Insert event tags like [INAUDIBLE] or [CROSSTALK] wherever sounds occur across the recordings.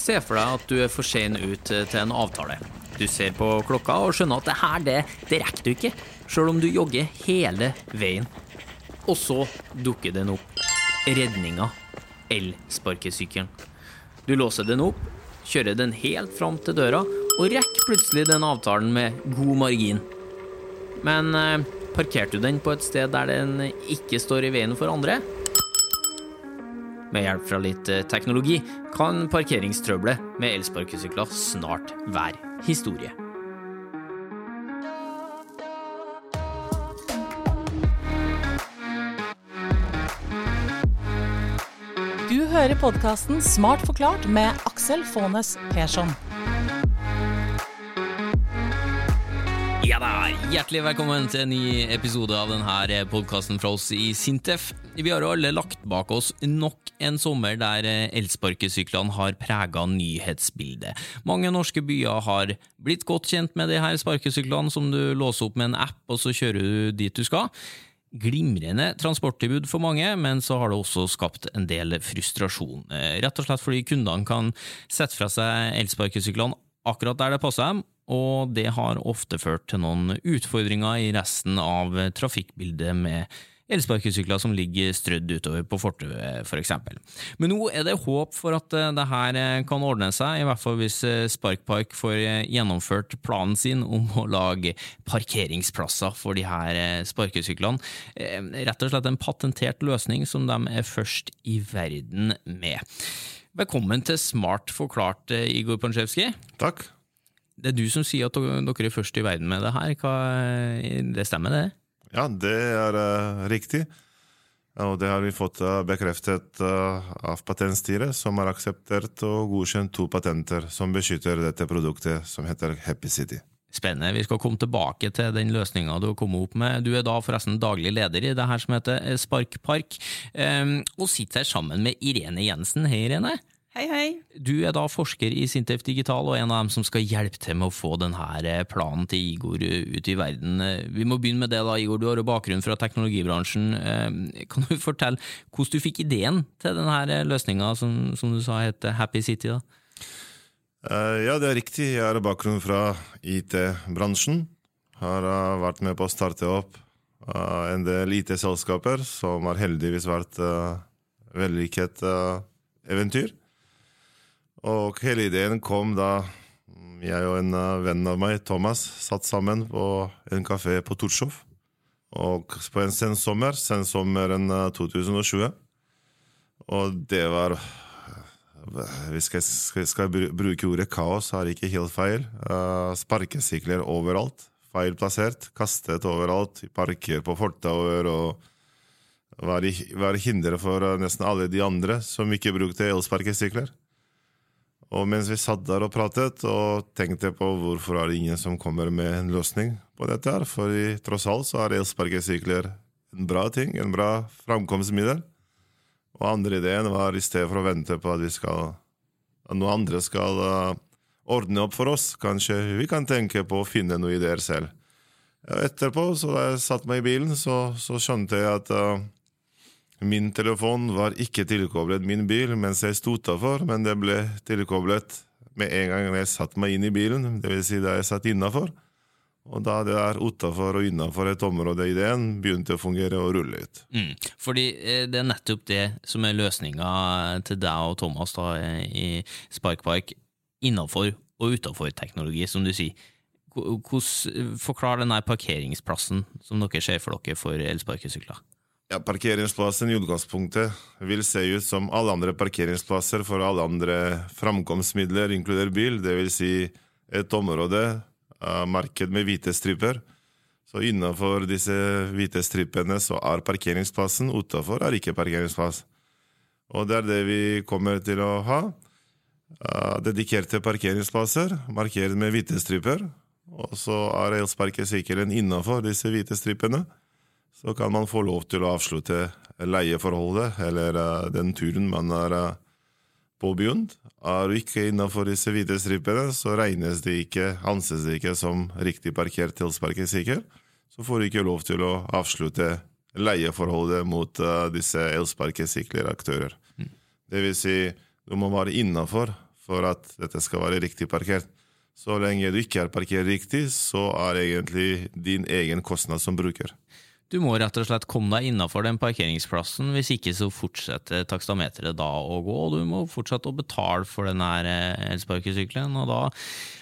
Se for deg at du er for sein ut til en avtale. Du ser på klokka og skjønner at det her, det, det rekker du ikke, sjøl om du jogger hele veien. Og så dukker den opp. Redninga. Elsparkesykkelen. Du låser den opp, kjører den helt fram til døra, og rekker plutselig den avtalen med god margin. Men eh, parkerte du den på et sted der den ikke står i veien for andre? Med hjelp fra litt eh, teknologi kan parkeringstrøbbelet med elsparkesykler snart være historie. Du hører podkasten Smart forklart med Aksel Faanes Persson. Ja da, Hjertelig velkommen til en ny episode av denne podkasten fra oss i Sintef. Vi har jo alle lagt bak oss nok en sommer der elsparkesyklene har prega nyhetsbildet. Mange norske byer har blitt godt kjent med de her sparkesyklene som du låser opp med en app, og så kjører du dit du skal. Glimrende transporttilbud for mange, men så har det også skapt en del frustrasjon. Eh, Rett og slett fordi kundene kan sette fra seg elsparkesyklene akkurat der det passer dem, og det har ofte ført til noen utfordringer i resten av trafikkbildet med elsparkesykler som ligger strødd utover på fortauet, f.eks. Men nå er det håp for at eh, det her eh, kan ordne seg, i hvert fall hvis eh, Sparkpark får gjennomført planen sin om å lage parkeringsplasser for de her sparkesyklene. Rett og slett en patentert løsning som de er først i verden med. Velkommen til Smart forklart, Igor Pansjevskij. Takk. Det er du som sier at dere er først i verden med det her. Hva, det stemmer, det? Ja, det er uh, riktig. Og det har vi fått uh, bekreftet uh, av Patentstyret, som har akseptert og godkjent to patenter som beskytter dette produktet, som heter Happy City. Spennende. Vi skal komme tilbake til den løsninga du har kommet opp med. Du er da forresten daglig leder i det her som heter Sparkpark, um, og sitter her sammen med Irene Jensen. Hei, Irene. Hei, hei. Du er da forsker i Sintef Digital og en av dem som skal hjelpe til med å få denne planen til Igor ut i verden. Vi må begynne med det, da, Igor. Du har jo bakgrunn fra teknologibransjen. Kan du [LAUGHS] fortelle hvordan du fikk ideen til denne løsninga som, som, du sa heter Happy City? da? Ja, det er riktig. Jeg har bakgrunn fra IT-bransjen. Har vært med på å starte opp en del IT-selskaper som har heldigvis vært vellykket eventyr. Og hele ideen kom da jeg og en venn av meg, Thomas, satt sammen på en kafé på Torshov. Og på en sensommer, sensommeren 2020. Og det var Hvis jeg skal, skal bruke ordet kaos, er ikke helt feil. Sparkesykler overalt. Feil plassert. Kastet overalt. Parker, på fortauer og var, i, var hinder for nesten alle de andre som ikke brukte elsparkesykler. Og mens vi satt der og pratet og tenkte på hvorfor er det ingen som kommer med en løsning på dette, her, for i, tross alt så er elsparkesykler en bra ting, en bra framkomstmiddel. Og andre ideen var i stedet for å vente på at, vi skal, at noen andre skal uh, ordne opp for oss, kanskje vi kan tenke på å finne noen ideer selv. Etterpå, så da jeg satte meg i bilen, så, så skjønte jeg at uh, Min telefon var ikke tilkoblet min bil mens jeg sto utafor, men det ble tilkoblet med en gang jeg satte meg inn i bilen, dvs. Si da jeg satt innafor. Og da det er utafor og innafor et område i ideen begynte å fungere og rulle ut. Mm, fordi det er nettopp det som er løsninga til deg og Thomas da, i Sparkpark, innafor og utafor teknologi, som du sier. Hvordan Forklar denne parkeringsplassen som dere ser for dere for elsparkesykler. Ja, Parkeringsplassen i utgangspunktet vil se ut som alle andre parkeringsplasser for alle andre framkomstmidler, inkludert bil. Det vil si et område, uh, marked med hvite striper. Så innenfor disse hvite strippene så er parkeringsplassen, utenfor er ikke parkeringsplass. Og det er det vi kommer til å ha. Uh, dedikerte parkeringsplasser, markert med hvite striper. Og så er elsparkesykkelen innenfor disse hvite strippene så kan man få lov til å avslutte leieforholdet, eller uh, den turen man har uh, påbegynt. Er du ikke innenfor disse hvite stripene, så regnes det ikke, anses det ikke som riktig parkert elsparkesykkel. Så får du ikke lov til å avslutte leieforholdet mot uh, disse elsparkesykleraktører. Mm. Det vil si, du må være innafor for at dette skal være riktig parkert. Så lenge du ikke er parkert riktig, så er egentlig din egen kostnad som bruker. Du må rett og slett komme deg innafor den parkeringsplassen, hvis ikke så fortsetter takstameteret da å gå, og du må fortsette å betale for den eh, elsparkesykkelen, og da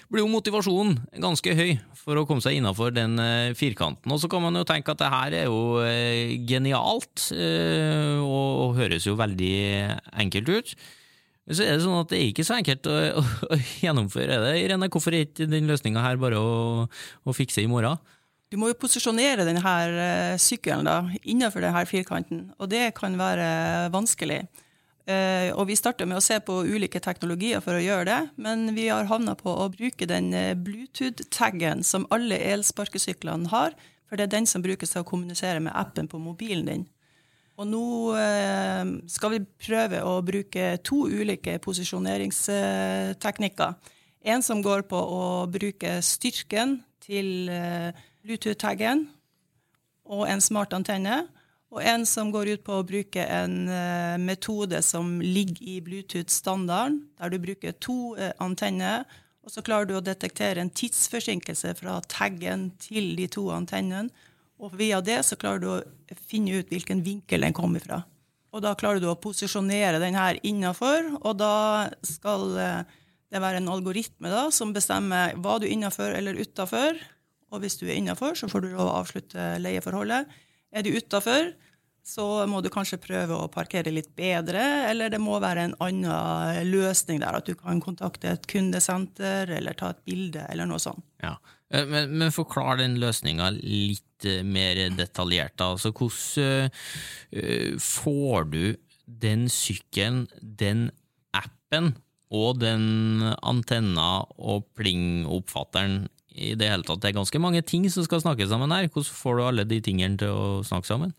blir jo motivasjonen ganske høy for å komme seg innafor den eh, firkanten. Og så kan man jo tenke at det her er jo eh, genialt, og høres jo veldig enkelt ut. Men så er det sånn at det er ikke så enkelt å, å, å gjennomføre det. Irene, hvorfor er ikke den løsninga her bare å, å fikse i morgen? Du må jo posisjonere denne uh, sykkelen da, innenfor denne firkanten, og det kan være vanskelig. Uh, og Vi starter med å se på ulike teknologier for å gjøre det, men vi har havna på å bruke den Bluetooth-taggen som alle elsparkesyklene har, for det er den som brukes til å kommunisere med appen på mobilen din. Og nå skal vi prøve å bruke to ulike posisjoneringsteknikker. En som går på å bruke styrken til Bluetooth-taggen og en smart antenne. Og en som går ut på å bruke en uh, metode som ligger i Bluetooth-standarden, der du bruker to uh, antenner, og så klarer du å detektere en tidsforsinkelse fra taggen til de to antennene. Og via det så klarer du å finne ut hvilken vinkel den kommer fra. Og da klarer du å posisjonere den her innafor, og da skal uh, det være en algoritme da, som bestemmer hva du er innafor eller utafor. Og hvis du er innafor, så får du lov å avslutte leieforholdet. Er du utafor, så må du kanskje prøve å parkere litt bedre, eller det må være en annen løsning der, at du kan kontakte et kundesenter eller ta et bilde, eller noe sånt. Ja, eh, Men, men forklar den løsninga litt eh, mer detaljert. Altså, Hvordan uh, får du den sykkelen, den appen og den antenna og pling-oppfatteren i det hele tatt. Det er ganske mange ting som skal snakkes sammen her. Hvordan får du alle de tingene til å snakke sammen?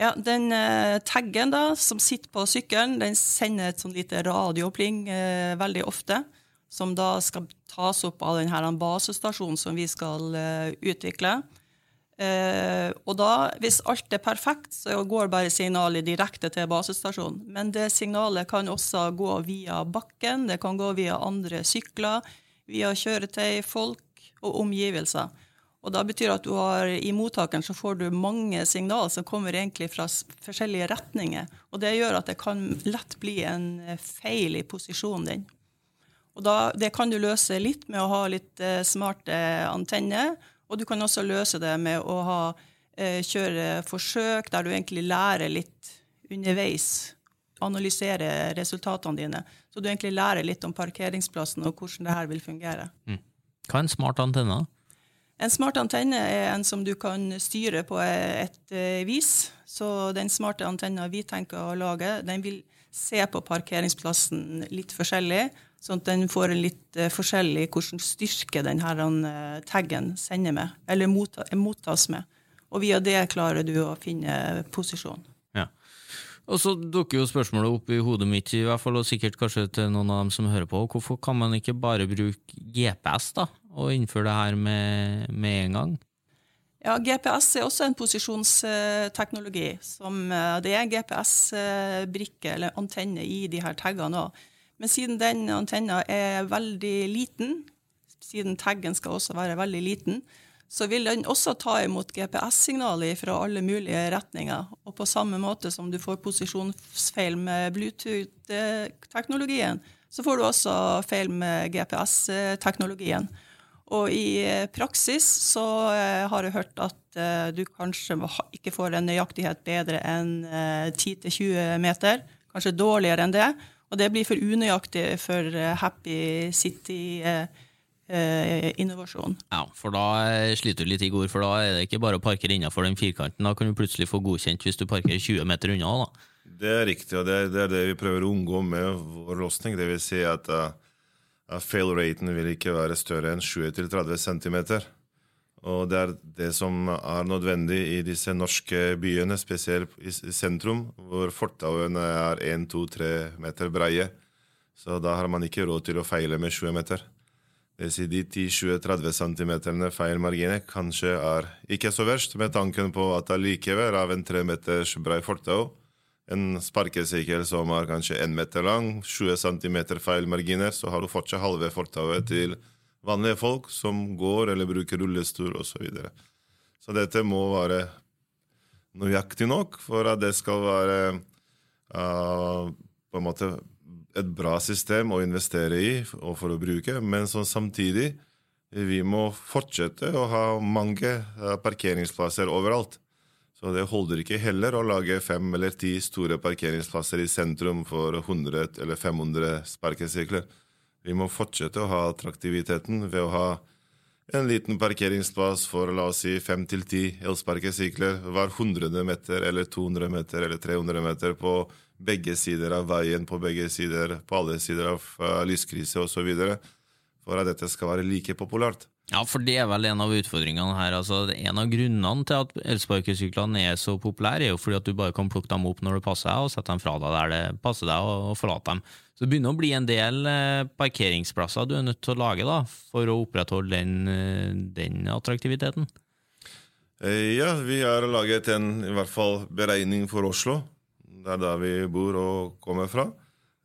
Ja, Den eh, taggen da, som sitter på sykkelen, den sender et sånn lite radiopling eh, veldig ofte. Som da skal tas opp av denne basestasjonen som vi skal eh, utvikle. og da, Hvis alt er perfekt, så går bare signalet direkte til basestasjonen. Men det signalet kan også gå via bakken, det kan gå via andre sykler, via kjøretøy, folk og omgivelser. Og da betyr at du har, I mottakeren så får du mange signal som kommer egentlig fra forskjellige retninger. Og Det gjør at det kan lett bli en eh, feil i posisjonen din. Og da, Det kan du løse litt med å ha litt eh, smarte antenner. Og du kan også løse det med å ha, eh, kjøre forsøk der du egentlig lærer litt underveis. Analysere resultatene dine. Så du egentlig lærer litt om parkeringsplassen og hvordan det her vil fungere. Mm. Hva er en smart antenne? En smart antenne er en som du kan styre på et eh, vis. Så den smarte antenna vi tenker å lage, den vil se på parkeringsplassen litt forskjellig. Sånn at den får en litt eh, forskjellig hvordan styrke denne eh, taggen sender med, eller mottas med. Og via det klarer du å finne posisjon. Og så dukker jo spørsmålet opp i hodet mitt, i hvert fall, og sikkert kanskje til noen av dem som hører på. Hvorfor kan man ikke bare bruke GPS da, og innføre det her med, med en gang? Ja, GPS er også en posisjonsteknologi. Som, eh, det er GPS-brikke eller antenne i de her taggene òg. Men siden den antenna er veldig liten, siden taggen skal også være veldig liten, så vil den også ta imot GPS-signaler fra alle mulige retninger. Og på samme måte som du får posisjonsfeil med Bluetooth-teknologien, så får du også feil med GPS-teknologien. Og i praksis så eh, har jeg hørt at eh, du kanskje ikke får en nøyaktighet bedre enn 10-20 eh, meter. Kanskje dårligere enn det. Og det blir for unøyaktig for Happy City eh, innovasjon. Ja, for da eh, sliter du litt i går, for da er det ikke bare å parkere innenfor den firkanten. Da kan du plutselig få godkjent hvis du parkerer 20 meter unna. da. Det er riktig, og det er, det vi prøver å unngå med vår løsning. Det vil si at uh, fail-raten vil ikke være større enn 20-30 cm. Og det er det som er nødvendig i disse norske byene, spesielt i sentrum, hvor fortauene er 1-2-3 meter breie. Så da har man ikke råd til å feile med 20 meter. Det vil si de 10-20-30 cm feil marginer kanskje er ikke så verst, med tanken på at allikevel av en tre meters brei fortau, en sparkesykkel som er kanskje én meter lang, 20 cm feilmarginer, så har du fortsatt halve fortauet til vanlige folk som går eller bruker rullestol osv. Så, videre. så dette må være nøyaktig nok for at det skal være uh, på en måte et bra system å investere i og for å bruke, men så samtidig vi må fortsette å ha mange uh, parkeringsplasser overalt. Så det holder ikke heller å lage fem eller ti store parkeringsplasser i sentrum for 100 eller 500 sparkesykler. Vi må fortsette å ha attraktiviteten ved å ha en liten parkeringsplass for la oss si fem til ti elsparkesykler hver 100 meter eller 200 meter eller 300 meter på begge sider av veien, på begge sider, på alle sider av uh, lyskrise osv. For at dette skal være like populært. Ja, for det er vel en av utfordringene her. Altså, en av grunnene til at elsparkesyklene er så populære, er jo fordi at du bare kan plukke dem opp når det passer deg, og sette dem fra deg der det passer deg, og forlate dem. Så det begynner å bli en del eh, parkeringsplasser du er nødt til å lage da, for å opprettholde den, eh, den attraktiviteten. Eh, ja, vi har laget en i hvert fall beregning for Oslo. Det er der vi bor og kommer fra.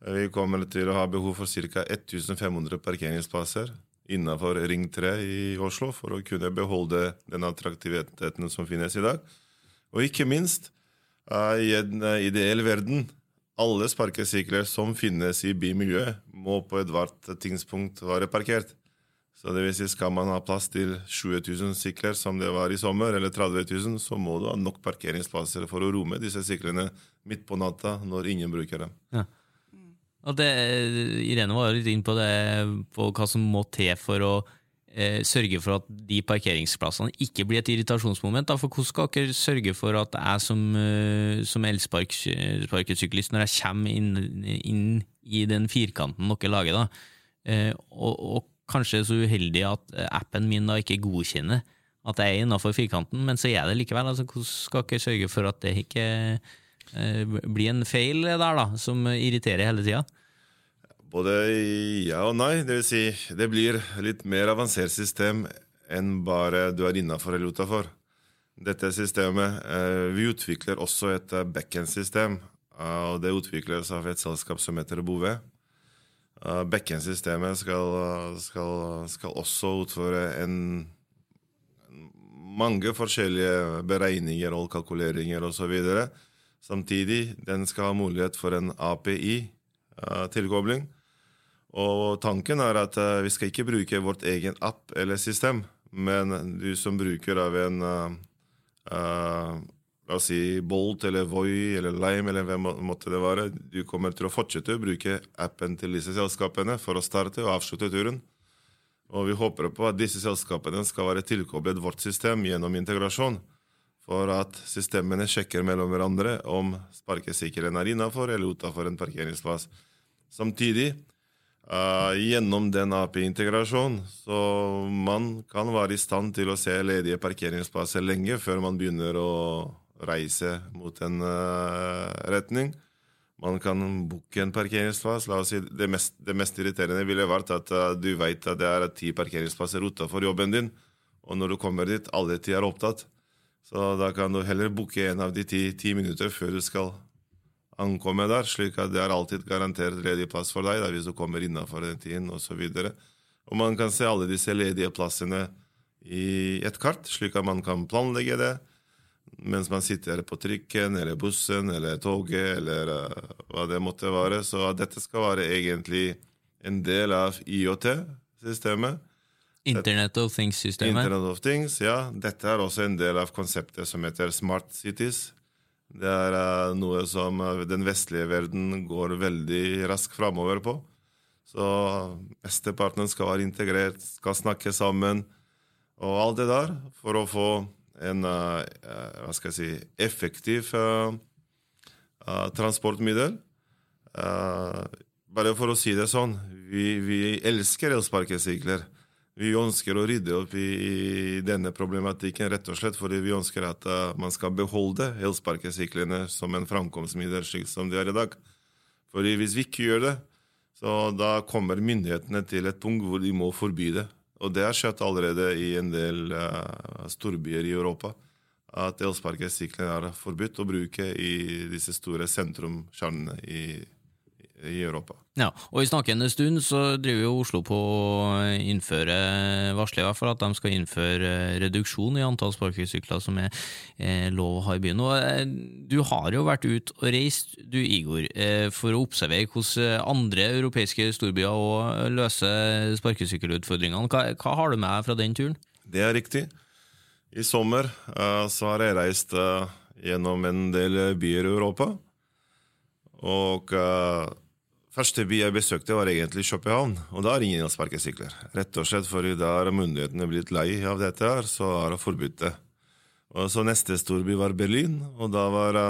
Vi kommer til å ha behov for ca. 1500 parkeringsplasser innenfor Ring 3 i Oslo for å kunne beholde den attraktiviteten som finnes i dag. Og ikke minst, uh, i en uh, ideell verden, alle sparkesykler som finnes i bymiljøet, må på ethvert tidspunkt være parkert. Så det vil si, Skal man ha plass til 20 000 sykler som det var i sommer, eller 30 000, så må du ha nok parkeringsplasser for å romme disse syklene midt på natta når ingen bruker dem. Ja. Det, Irene var litt inn på på hva som må til for å eh, sørge for at de parkeringsplassene ikke blir et irritasjonsmoment. Da. For hvordan skal dere sørge for at jeg som, uh, som elsparkesyklist, når jeg kommer inn, inn, i den firkanten dere lager, da, eh, og, og, kanskje så uheldig at appen min da ikke godkjenner at jeg er innafor firkanten, men så er det likevel. Altså, hvordan skal dere sørge for at det ikke eh, blir en feil der, da, som irriterer hele tida? Både ja og nei. Det vil si, det blir litt mer avansert system enn bare du er innafor eller utafor. Dette systemet eh, Vi utvikler også et eh, backend-system. og Det utvikles av et selskap som heter Bouvet. Backhand-systemet skal, skal, skal, også utføre en, mange forskjellige beregninger og kalkuleringer osv. Samtidig den skal ha mulighet for en API-tilkobling. Og tanken er at uh, vi skal ikke bruke vårt egen app eller system, men du som bruker av en uh, La oss si Bolt eller Voi eller Lime eller hvem måtte det være. Du kommer til å fortsette å bruke appen til disse selskapene for å starte og avslutte turen. Og vi håper på at disse selskapene skal være tilkoblet vårt system gjennom integrasjon, for at systemene sjekker mellom hverandre om sparkesykkelen er innafor eller utafor en parkeringsplass. Samtidig Uh, gjennom den AP-integrasjonen, Så man kan være i stand til å se ledige parkeringsplasser lenge før man begynner å reise mot en uh, retning. Man kan booke en parkeringsplass. La oss si det mest, det mest irriterende ville vært at uh, du vet at det er ti parkeringsplasser utenfor jobben din, og når du kommer dit, alle ti er opptatt. Så da kan du heller booke en av de ti, ti minutter før du skal ankomme der, slik at det er alltid garantert ledig plass for deg da, hvis du kommer innafor den tiden osv. Og, og man kan se alle disse ledige plassene i et kart, slik at man kan planlegge det mens man sitter på trikken eller bussen eller toget eller uh, hva det måtte være. Så dette skal være egentlig en del av IOT-systemet. Internet of Things-systemet. Internet of Things, ja. Dette er også en del av konseptet som heter Smart Cities. Det er uh, noe som uh, den vestlige verden går veldig raskt framover på. Så mesteparten skal være integrert, skal snakke sammen og alt det der for å få en uh, hva skal jeg si, effektiv transportmiddel. bare for å si det sånn, vi, vi elsker elsparkesykler. Vi ønsker å rydde opp i, i, denne problematikken rett og slett fordi vi ønsker at uh, man skal beholde elsparkesyklene som en framkomstmiddel, slik som de er i dag. Fordi Hvis vi ikke gjør det, så da kommer myndighetene til et punkt hvor de må forby det. Og det har skjedd allerede i en del uh, storbyer i Europa. at elsparkesykler er forbudt å bruke i disse store sentrumskjernene i, i Europa. Ja, og I snakkende stund så driver jo Oslo på å innføre, varsler fall at de skal innføre reduksjon i antall sparkesykler som er, er lov å ha i byen. Og eh, Du har jo vært ute og reist, du Igor, eh, for å observere hvordan andre europeiske storbyer òg løser sparkesykkelutfordringene. Hva, hva har du med deg fra den turen? Det er riktig. I sommer så har jeg reist gjennom en del byer i Europa. Og første by jeg besøkte, var egentlig København. Og da er ingen elsparkesykler. Rett og slett fordi da er myndighetene blitt lei av dette, her, så er det forbudt. det. Og så Neste storby var Berlin, og da var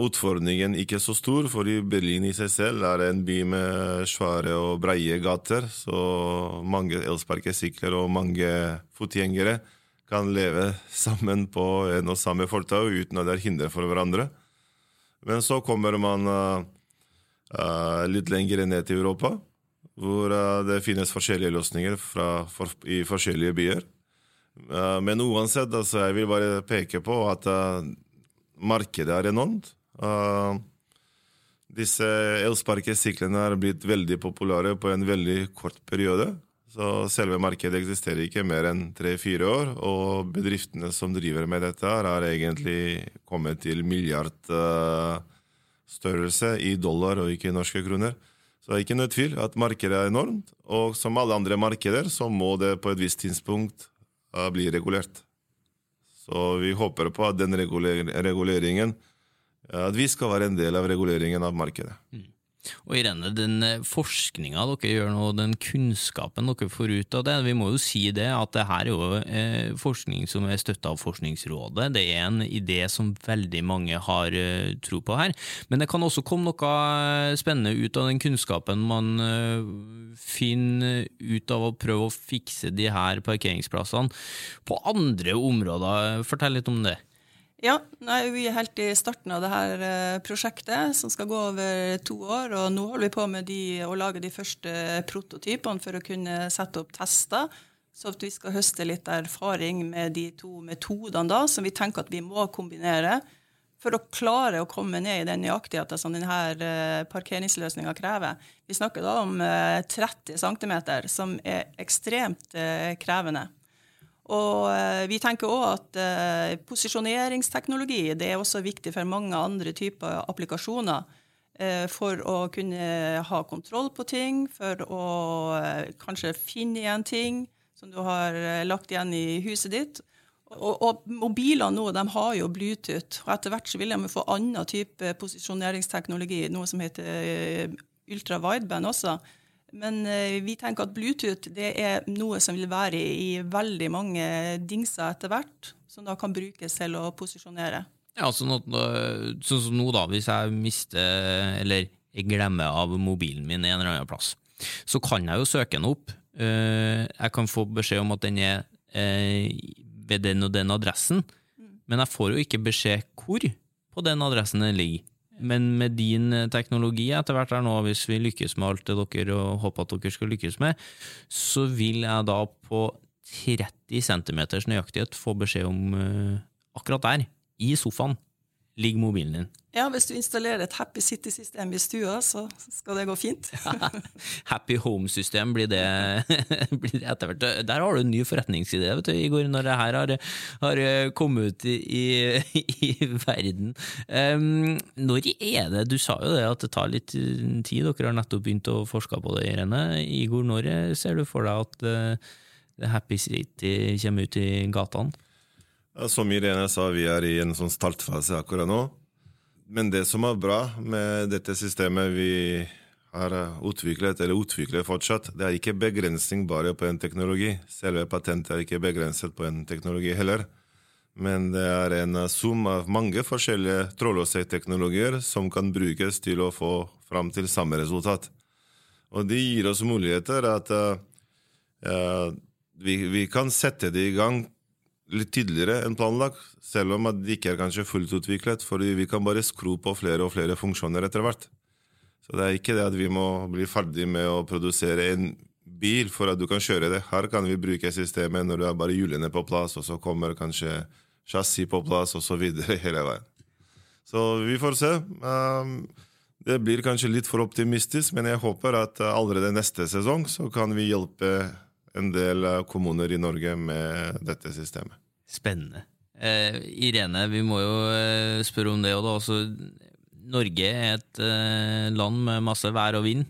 utfordringen ikke så stor, fordi Berlin i seg selv er en by med svære og breie gater, så mange elsparkesykler og mange fotgjengere kan leve sammen på en og samme fortau uten at det er hinder for hverandre. Men så kommer man uh, uh, litt lenger ned til Europa, hvor uh, det finnes forskjellige løsninger fra, for, i forskjellige byer. men uansett, altså, jeg vil bare peke på at markedet er enormt. disse elsparkesyklene er blitt veldig populære på en veldig kort periode. Så selve markedet eksisterer ikke mer enn tre-fire år, og bedriftene som driver med dette, har egentlig kommet til milliardstørrelse i dollar og ikke i norske kroner. Så det er ikke noe tvil at markedet er enormt, og som alle andre markeder så må det på et visst tidspunkt bli regulert. Så vi håper på at den reguleringen At vi skal være en del av reguleringen av markedet. Mm. Og Irene, den eh, forskninga dere gjør nå, den kunnskapen dere får ut av det, vi må jo si det at det her er jo eh, forskning som er støtta av Forskningsrådet. Det er en idé som veldig mange har eh, tro på her. Men det kan også komme noe spennende ut av den kunnskapen man finner ut av å prøve å fikse de her parkeringsplassene på andre områder. Fortell litt om det. Ja, nei, vi er helt i starten av dette eh, prosjektet, som skal gå over to år. og Nå holder vi på med de, å lage de første prototypene for å kunne sette opp tester. Så at vi skal høste litt erfaring med de to metodene da, som vi tenker at vi må kombinere for å klare å komme ned i den nøyaktigheten som denne eh, parkeringsløsninga krever. Vi snakker da om 30 eh, cm, som er ekstremt krevende. Og eh, vi tenker òg at eh, posisjoneringsteknologi det er også viktig for mange andre typer applikasjoner. Eh, for å kunne ha kontroll på ting, for å kanskje finne igjen ting som du har lagt igjen i huset ditt. Og, og mobilene nå de har jo Bluetooth, og etter hvert så vil de få annen type posisjoneringsteknologi, noe som heter ultra wideband også. Men eh, vi tenker at Bluetooth det er noe som vil være i veldig mange dingser etter hvert, som da kan brukes til å posisjonere. Ja, sånn, at, sånn som nå, da, hvis jeg mister eller jeg glemmer av mobilen min en eller annen plass, så kan jeg jo søke den opp. Eh, jeg kan få beskjed om at den er eh, ved den og den adressen, mm. men jeg får jo ikke beskjed hvor på den adressen den ligger. Men med din eh, teknologi etter hvert her nå, hvis vi lykkes med alt det dere og håper at dere skal lykkes med, så vil jeg da på 30 cm nøyaktighet få beskjed om uh, akkurat der, i sofaen, ligger mobilen din. Ja, hvis du installerer et Happy City-system i stua, så skal det gå fint. [LAUGHS] Happy Home-system blir, [LAUGHS] blir det, etter hvert. Der har du en ny forretningsidé, vet du, Igor, når det her har, har kommet ut i, i, i verden. Um, når er det Du sa jo det at det tar litt tid, dere har nettopp begynt å forske på det, Irene. Igor, når ser du for deg at uh, Happy City kommer ut i gatene? Som Irene sa, vi er i en sånn startfase akkurat nå. Men det som er bra med dette systemet vi har utviklet, eller utvikler fortsatt, det er ikke begrensning bare på en teknologi. Selve patentet er ikke begrenset på en teknologi heller. Men det er en sum av mange forskjellige trådløse teknologier som kan brukes til å få fram til samme resultat. Og det gir oss muligheter at uh, vi, vi, kan sette det i gang litt tidligere enn planlagt, selv om det ikke er kanskje fullt utviklet, fordi vi kan bare skru på flere og flere funksjoner etter hvert. Så det er ikke det at vi må bli ferdig med å produsere en bil for at du kan kjøre det. Her kan vi bruke systemet når du har bare hjulene på plass, og så kommer kanskje chassis på plass og så videre [LAUGHS] hele veien. Så vi får se. Um, det blir kanskje litt for optimistisk, men jeg håper at allerede neste sesong så kan vi hjelpe en del kommuner i Norge med dette systemet. Spennende. Eh, Irene, vi må jo eh, spørre om det òg, da. Altså, Norge er et eh, land med masse vær og vind.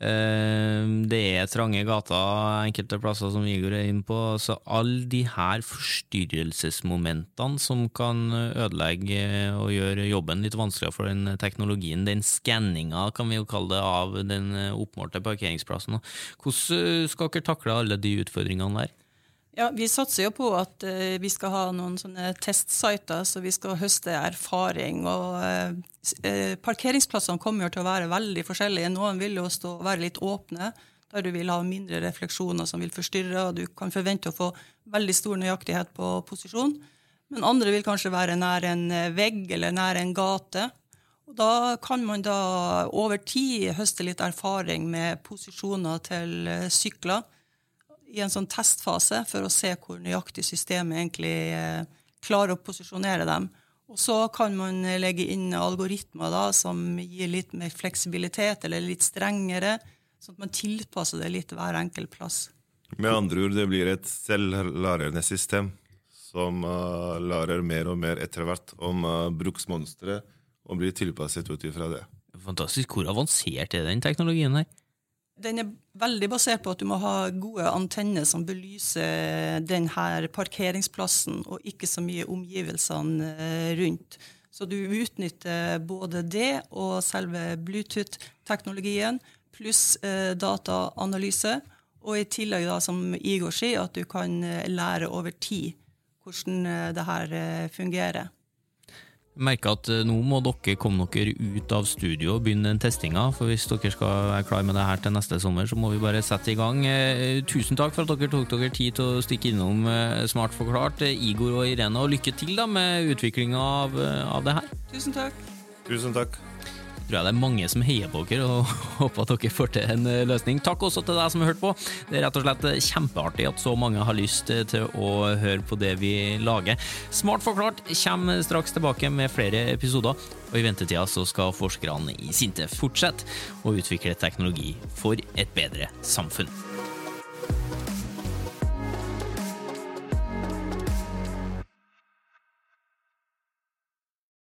Eh, det er trange gater enkelte plasser, som Igor er inne på. Så alle de her forstyrrelsesmomentene som kan ødelegge og gjøre jobben litt vanskeligere for den teknologien, den skanninga, kan vi jo kalle det, av den oppmålte parkeringsplassen. Hvordan skal dere takle alle de utfordringene der? Ja, Vi satser jo på at uh, vi skal ha noen sånne testsiter, så vi skal høste erfaring. og uh, Parkeringsplassene kommer jo til å være veldig forskjellige. Noen vil jo stå, være litt åpne, der du vil ha mindre refleksjoner som vil forstyrre, og du kan forvente å få veldig stor nøyaktighet på posisjon. Men andre vil kanskje være nær en vegg eller nær en gate. Og da kan man da over tid høste litt erfaring med posisjoner til sykler i en sånn testfase for å se hvor nøyaktig systemet egentlig eh, klarer å posisjonere dem. Og så kan man legge inn algoritmer da, som gir litt mer fleksibilitet, eller litt strengere, sånn at man tilpasser det litt hver enkelt plass. Med andre ord, det blir et selvlærende system som uh, lærer mer og mer etter hvert om uh, bruksmonstre, og blir tilpasset ut ifra det. Fantastisk. Hvor avansert er den teknologien her? Den er veldig basert på at du må ha gode antenner som belyser denne parkeringsplassen, og ikke så mye omgivelsene eh, rundt. Så du utnytter både det og selve Bluetooth-teknologien, pluss eh, dataanalyse. Og i tillegg, da, som Igor sier, at du kan eh, lære over tid hvordan det her fungerer. Merker at eh, nå må dere komme dere ut av studio og begynne den testinga. For hvis dere skal være klar med det her til neste sommer, så må vi bare sette i gang. Eh, tusen takk for at dere tok dere tid til å stikke innom eh, Smart forklart, Igor og Irene. Og lykke til da med utviklinga av, av det her. Tusen takk. Tusen takk tror jeg det er mange som heier på dere og [LAUGHS] håper at dere får til en eh, løsning. Takk også til deg som har hørt på. Det er rett og slett kjempeartig at så mange har lyst til å høre på det vi lager. Smart forklart kommer straks tilbake med flere episoder, og i ventetida så skal forskerne i Sintef fortsette å utvikle teknologi for et bedre samfunn.